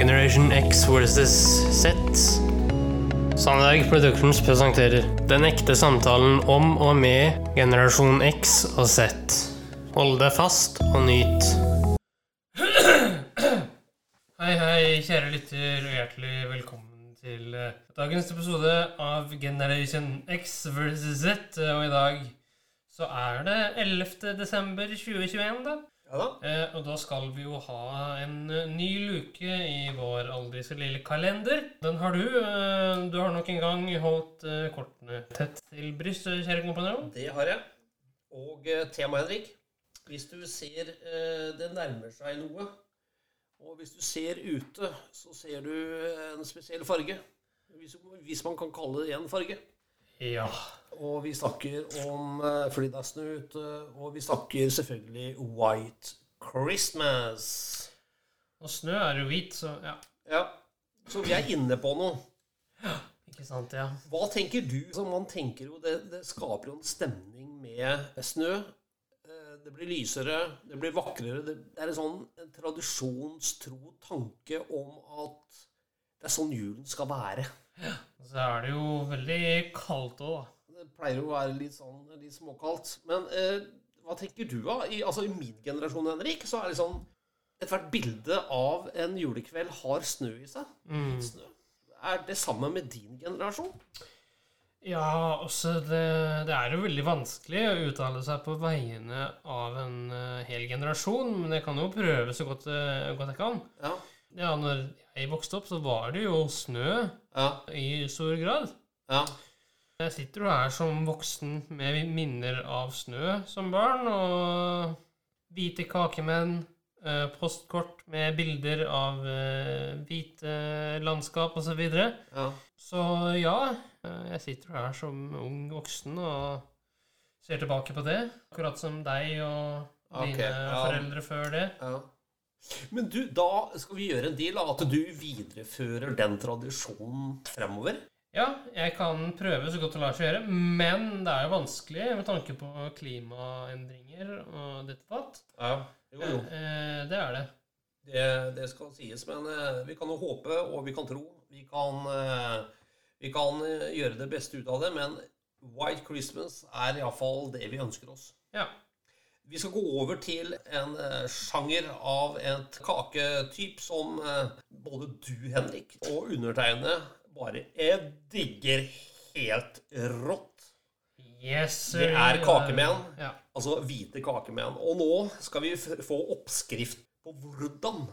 Generation X versus Z. Sandberg Productions presenterer Den ekte samtalen om og med generasjon X og Z. Hold deg fast og nyt. Hei, hei, kjære lytter, og hjertelig velkommen til eh, dagens episode av Generation X versus Z. Og i dag så er det 11. desember 2021, da. Ja da. Eh, og da skal vi jo ha en eh, ny luke i vår aldri så lille kalender. Den har du. Eh, du har nok en gang holdt kortene tett til brystet, kjære kompanjong. Det har jeg. Og eh, tema, Henrik. Hvis du ser det nærmer seg noe, og hvis du ser ute, så ser du en spesiell farge. Hvis, hvis man kan kalle det en farge. Ja. Og vi snakker om eh, fordi det er snø ute, og vi snakker selvfølgelig White Christmas. Og snø er jo hvit, så ja. Ja, så vi er inne på noe. Ja, Ikke sant, ja. Hva tenker du? Så man tenker jo, det, det skaper jo en stemning med snø. Eh, Det blir lysere, det blir vakrere. Det er en sånn en tradisjonstro tanke om at det er sånn julen skal være. Så er det jo veldig kaldt òg, da. Det pleier jo å være litt sånn litt småkaldt. Men eh, hva tenker du, da? I, altså, I min generasjon, Henrik, så er det sånn Ethvert bilde av en julekveld har snø i seg. Mm. Snø. Er det samme med din generasjon? Ja, også det, det er jo veldig vanskelig å uttale seg på vegne av en eh, hel generasjon, men jeg kan jo prøve så godt, eh, godt jeg kan. Ja. Ja, når jeg vokste opp, så var det jo snø Ja. i stor grad. ja. Jeg sitter jo her som voksen med minner av snø som barn, og hvite kakemenn, eh, postkort med bilder av eh, hvite landskap osv. Så, ja. så ja, eh, jeg sitter her som ung voksen og ser tilbake på det. Akkurat som deg og dine okay. ja. foreldre før det. Ja. Men du, da skal vi gjøre en deal, av at du viderefører den tradisjonen fremover. Ja, jeg kan prøve så godt det lar seg gjøre, men det er jo vanskelig med tanke på klimaendringer og ditt og datt. Ja, jo, jo. Eh, Det er det. Det, det skal sies, men eh, vi kan jo håpe, og vi kan tro. Vi kan, eh, vi kan eh, gjøre det beste ut av det, men White Christmas er iallfall det vi ønsker oss. Ja. Vi skal gå over til en eh, sjanger av et kaketyp som eh, både du, Henrik, og undertegnede bare jeg digger helt rått. Yes, Det er kakemenn. Ja. Altså hvite kakemenn. Og nå skal vi få oppskrift på hvordan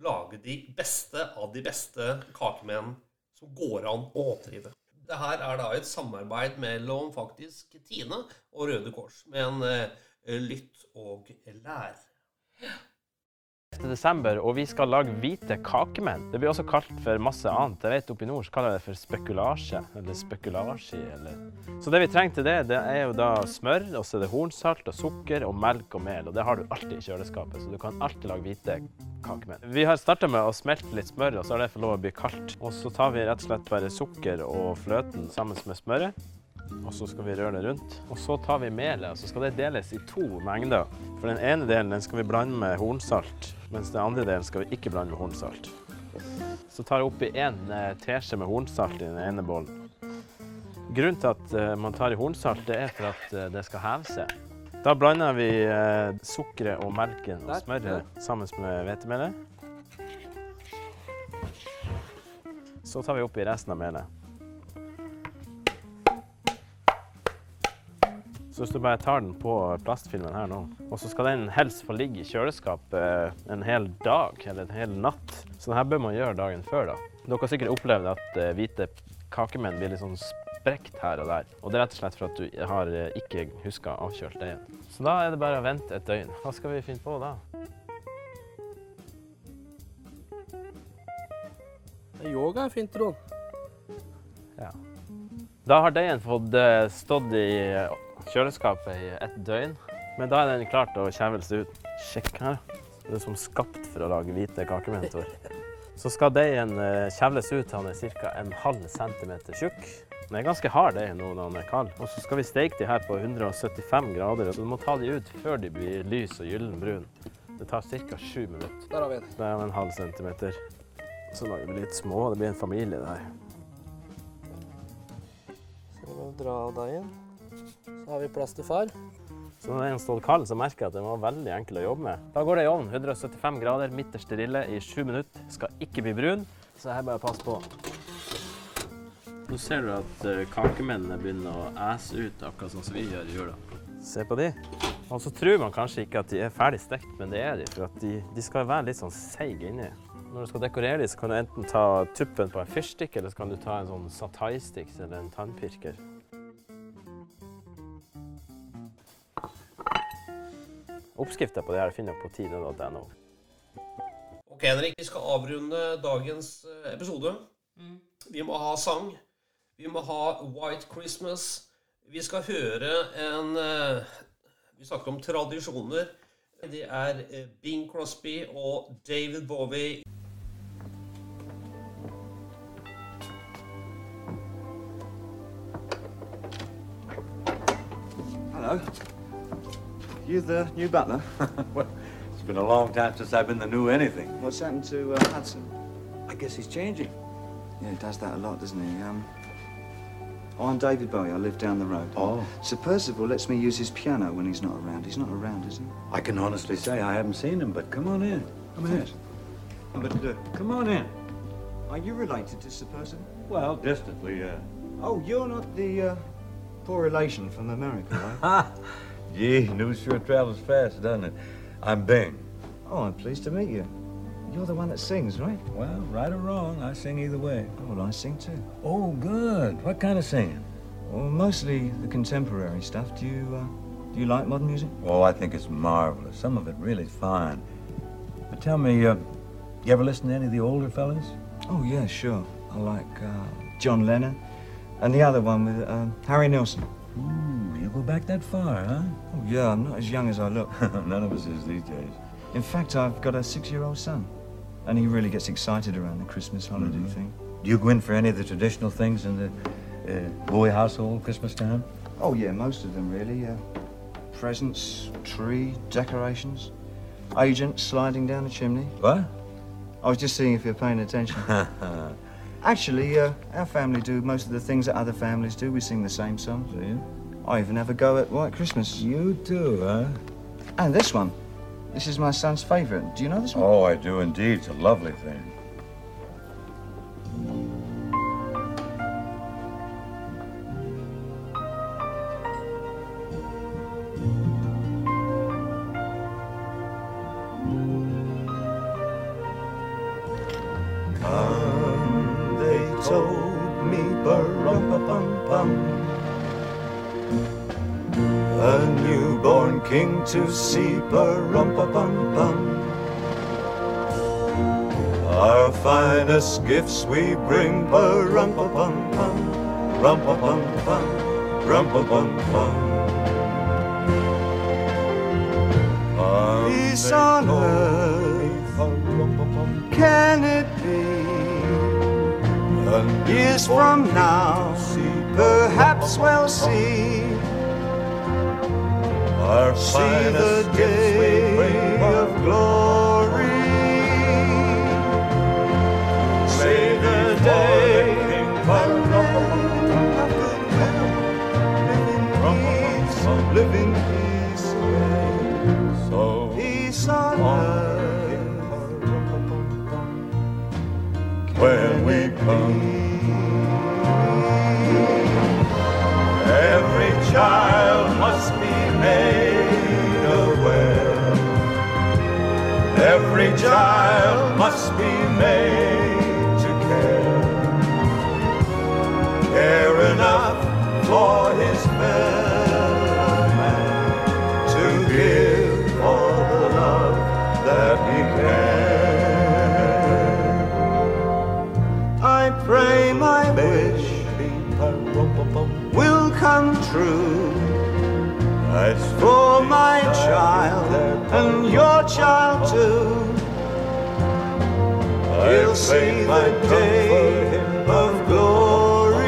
lage de beste av de beste kakemenn som går an å oppdrive. Det her er da et samarbeid mellom faktisk Tine og Røde Kors. Men eh, lytt og lær. desember, og vi skal lage hvite kakemenn. Det blir også kalt for masse annet. Jeg vet Oppe i nord kaller jeg det for spekulasje, eller spekulasje. Eller. Så det vi trenger til det, det er jo da smør, og så er det hornsalt og sukker og melk og mel. Og det har du alltid i kjøleskapet, så du kan alltid lage hvite kakemenn. Vi har starta med å smelte litt smør, og så har det fått lov å bli kaldt. Og så tar vi rett og slett bare sukker og fløten sammen med smøret. Og så skal vi røre det rundt. Og så tar vi melet, og så skal det deles i to mengder. For den ene delen den skal vi blande med hornsalt, mens den andre delen skal vi ikke blande med hornsalt. Så tar jeg oppi én teskje med hornsalt i den ene bollen. Grunnen til at eh, man tar i hornsalt, det er for at eh, det skal heve seg. Da blander vi eh, sukkeret og melken og smøret sammen med hvetemelet. Så tar vi oppi resten av melet. Så hvis du bare tar den på plastfilmen her nå, og så skal den helst få ligge i kjøleskapet eh, en hel dag eller en hel natt. Så det her bør man gjøre dagen før, da. Dere har sikkert opplevd at eh, hvite kakemenn blir litt sånn sprekt her og der. Og det er rett og slett for at du har eh, ikke huska avkjølt deigen. Så da er det bare å vente et døgn. Hva skal vi finne på da? Yoga er fint, Trond. Ja. Da har deigen fått stått i kjøleskapet i et døgn. Men da er den klar til å kjevles ut. Sjekk her. Det er som skapt for å lage hvite kakementor. Så skal deigen eh, kjevles ut til han er ca. en halv centimeter tjukk. Den er ganske hard deig nå når den er kald. Og så skal vi steke de her på 175 grader. Så du må ta de ut før de blir lys og gyllenbrun. Det tar ca. sju minutter. Der har vi den. Det er en halv centimeter. Så lager vi litt små. Det blir en familie, det her. Så må vi dra av deigen. Så har vi plass til far. Så når den står kald, så merker jeg at den var veldig enkel å jobbe med. Da går det i ovnen. 175 grader, midterste rille i sju minutter. Skal ikke bli brun, så her bare pass på. Nå ser du at eh, kakemennene begynner å æse ut, akkurat sånn som vi gjør i jula. Se på de. Og så tror man kanskje ikke at de er ferdig stekt, men det er de. For at de, de skal være litt sånn seige inni. Når du skal dekorere dem, så kan du enten ta tuppen på en fyrstikk, eller så kan du ta en sånn satai-sticks eller en tannpirker. Oppskrifta på det her finner du på tine.no. Ok, Henrik, vi skal avrunde dagens eh, episode. Vi må ha sang. Vi må ha White Christmas. Vi skal høre en eh, Vi snakker om tradisjoner. Det er eh, Bing Crosby og David Bowie. Hello. You the new butler? well, it's been a long time since I've been the new anything. What's happened to uh, Hudson? I guess he's changing. Yeah, he does that a lot, doesn't he? Um, oh, I'm David Bowie. I live down the road. Oh. Sir Percival lets me use his piano when he's not around. He's not around, is he? I can honestly say I haven't seen him, but come on in. Come in. But uh, Come on in. are you related to Sir Percival? Well, distantly, yeah. Oh, you're not the uh, poor relation from America, right? Gee, news sure travels fast, doesn't it? I'm Bing. oh, I'm pleased to meet you. You're the one that sings, right? Well, right or wrong, I sing either way. Oh, well, I sing too. Oh, good. What kind of singing? Well, mostly the contemporary stuff. Do you uh, do you like modern music? Oh, I think it's marvelous. Some of it really fine. But tell me, uh, you ever listen to any of the older fellas? Oh yeah, sure. I like uh, John Lennon, and the other one with um, Harry Nilsson. Ooh, you go back that far, huh? Oh yeah, I'm not as young as I look. None of us is these days. In fact, I've got a six-year-old son, and he really gets excited around the Christmas holiday Mhm. thing. Do you go in for any of the traditional things in the uh, Bowie household Christmas time? Oh yeah, most of them really. Uh, presents, tree, decorations, agents sliding down the chimney. What? I was just seeing if you're paying attention. Actually, uh, our family do most of the things that other families do. We sing the same songs. Do you? I even have a go at White Christmas. You do, huh? And this one. This is my son's favourite. Do you know this one? Oh, I do indeed. It's a lovely thing. Newborn king to see, Pa-rum-pa-bum-bum Our finest gifts we bring, bum bum bum rum bum bum Rum-pa-bum-bum Peace on earth, can it be? Years from now, perhaps we'll see our See finest gifts we bring of glory. Every child must be made to care. Care enough for his fellow man to give all the love that he can. I pray my wish will come true. that's For my child and your child too. I'll sing my day of glory.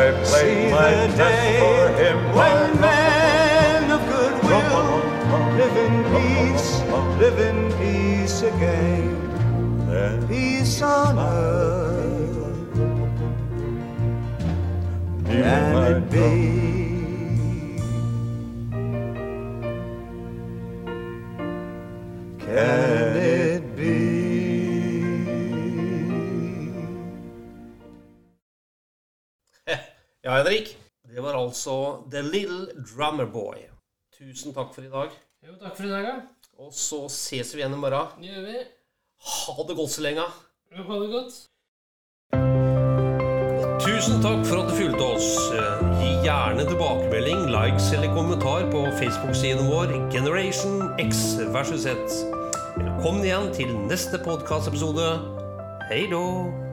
I played my day for him when men of good will live in peace, live in peace again. And peace on earth, and it be. Yeah. Ja, Henrik. Det var altså The Little Drummer Boy. Tusen takk for i dag. Jo, takk for i dag, ja. Og så ses vi igjen i morgen. Det gjør vi. Ha det godt så lenge. Ha det godt. Tusen takk for at du fulgte oss. Gi gjerne tilbakemelding, likes eller kommentar på Facebook-siden vår Generation X versus Z. Velkommen igjen til neste podkastepisode. Hei då!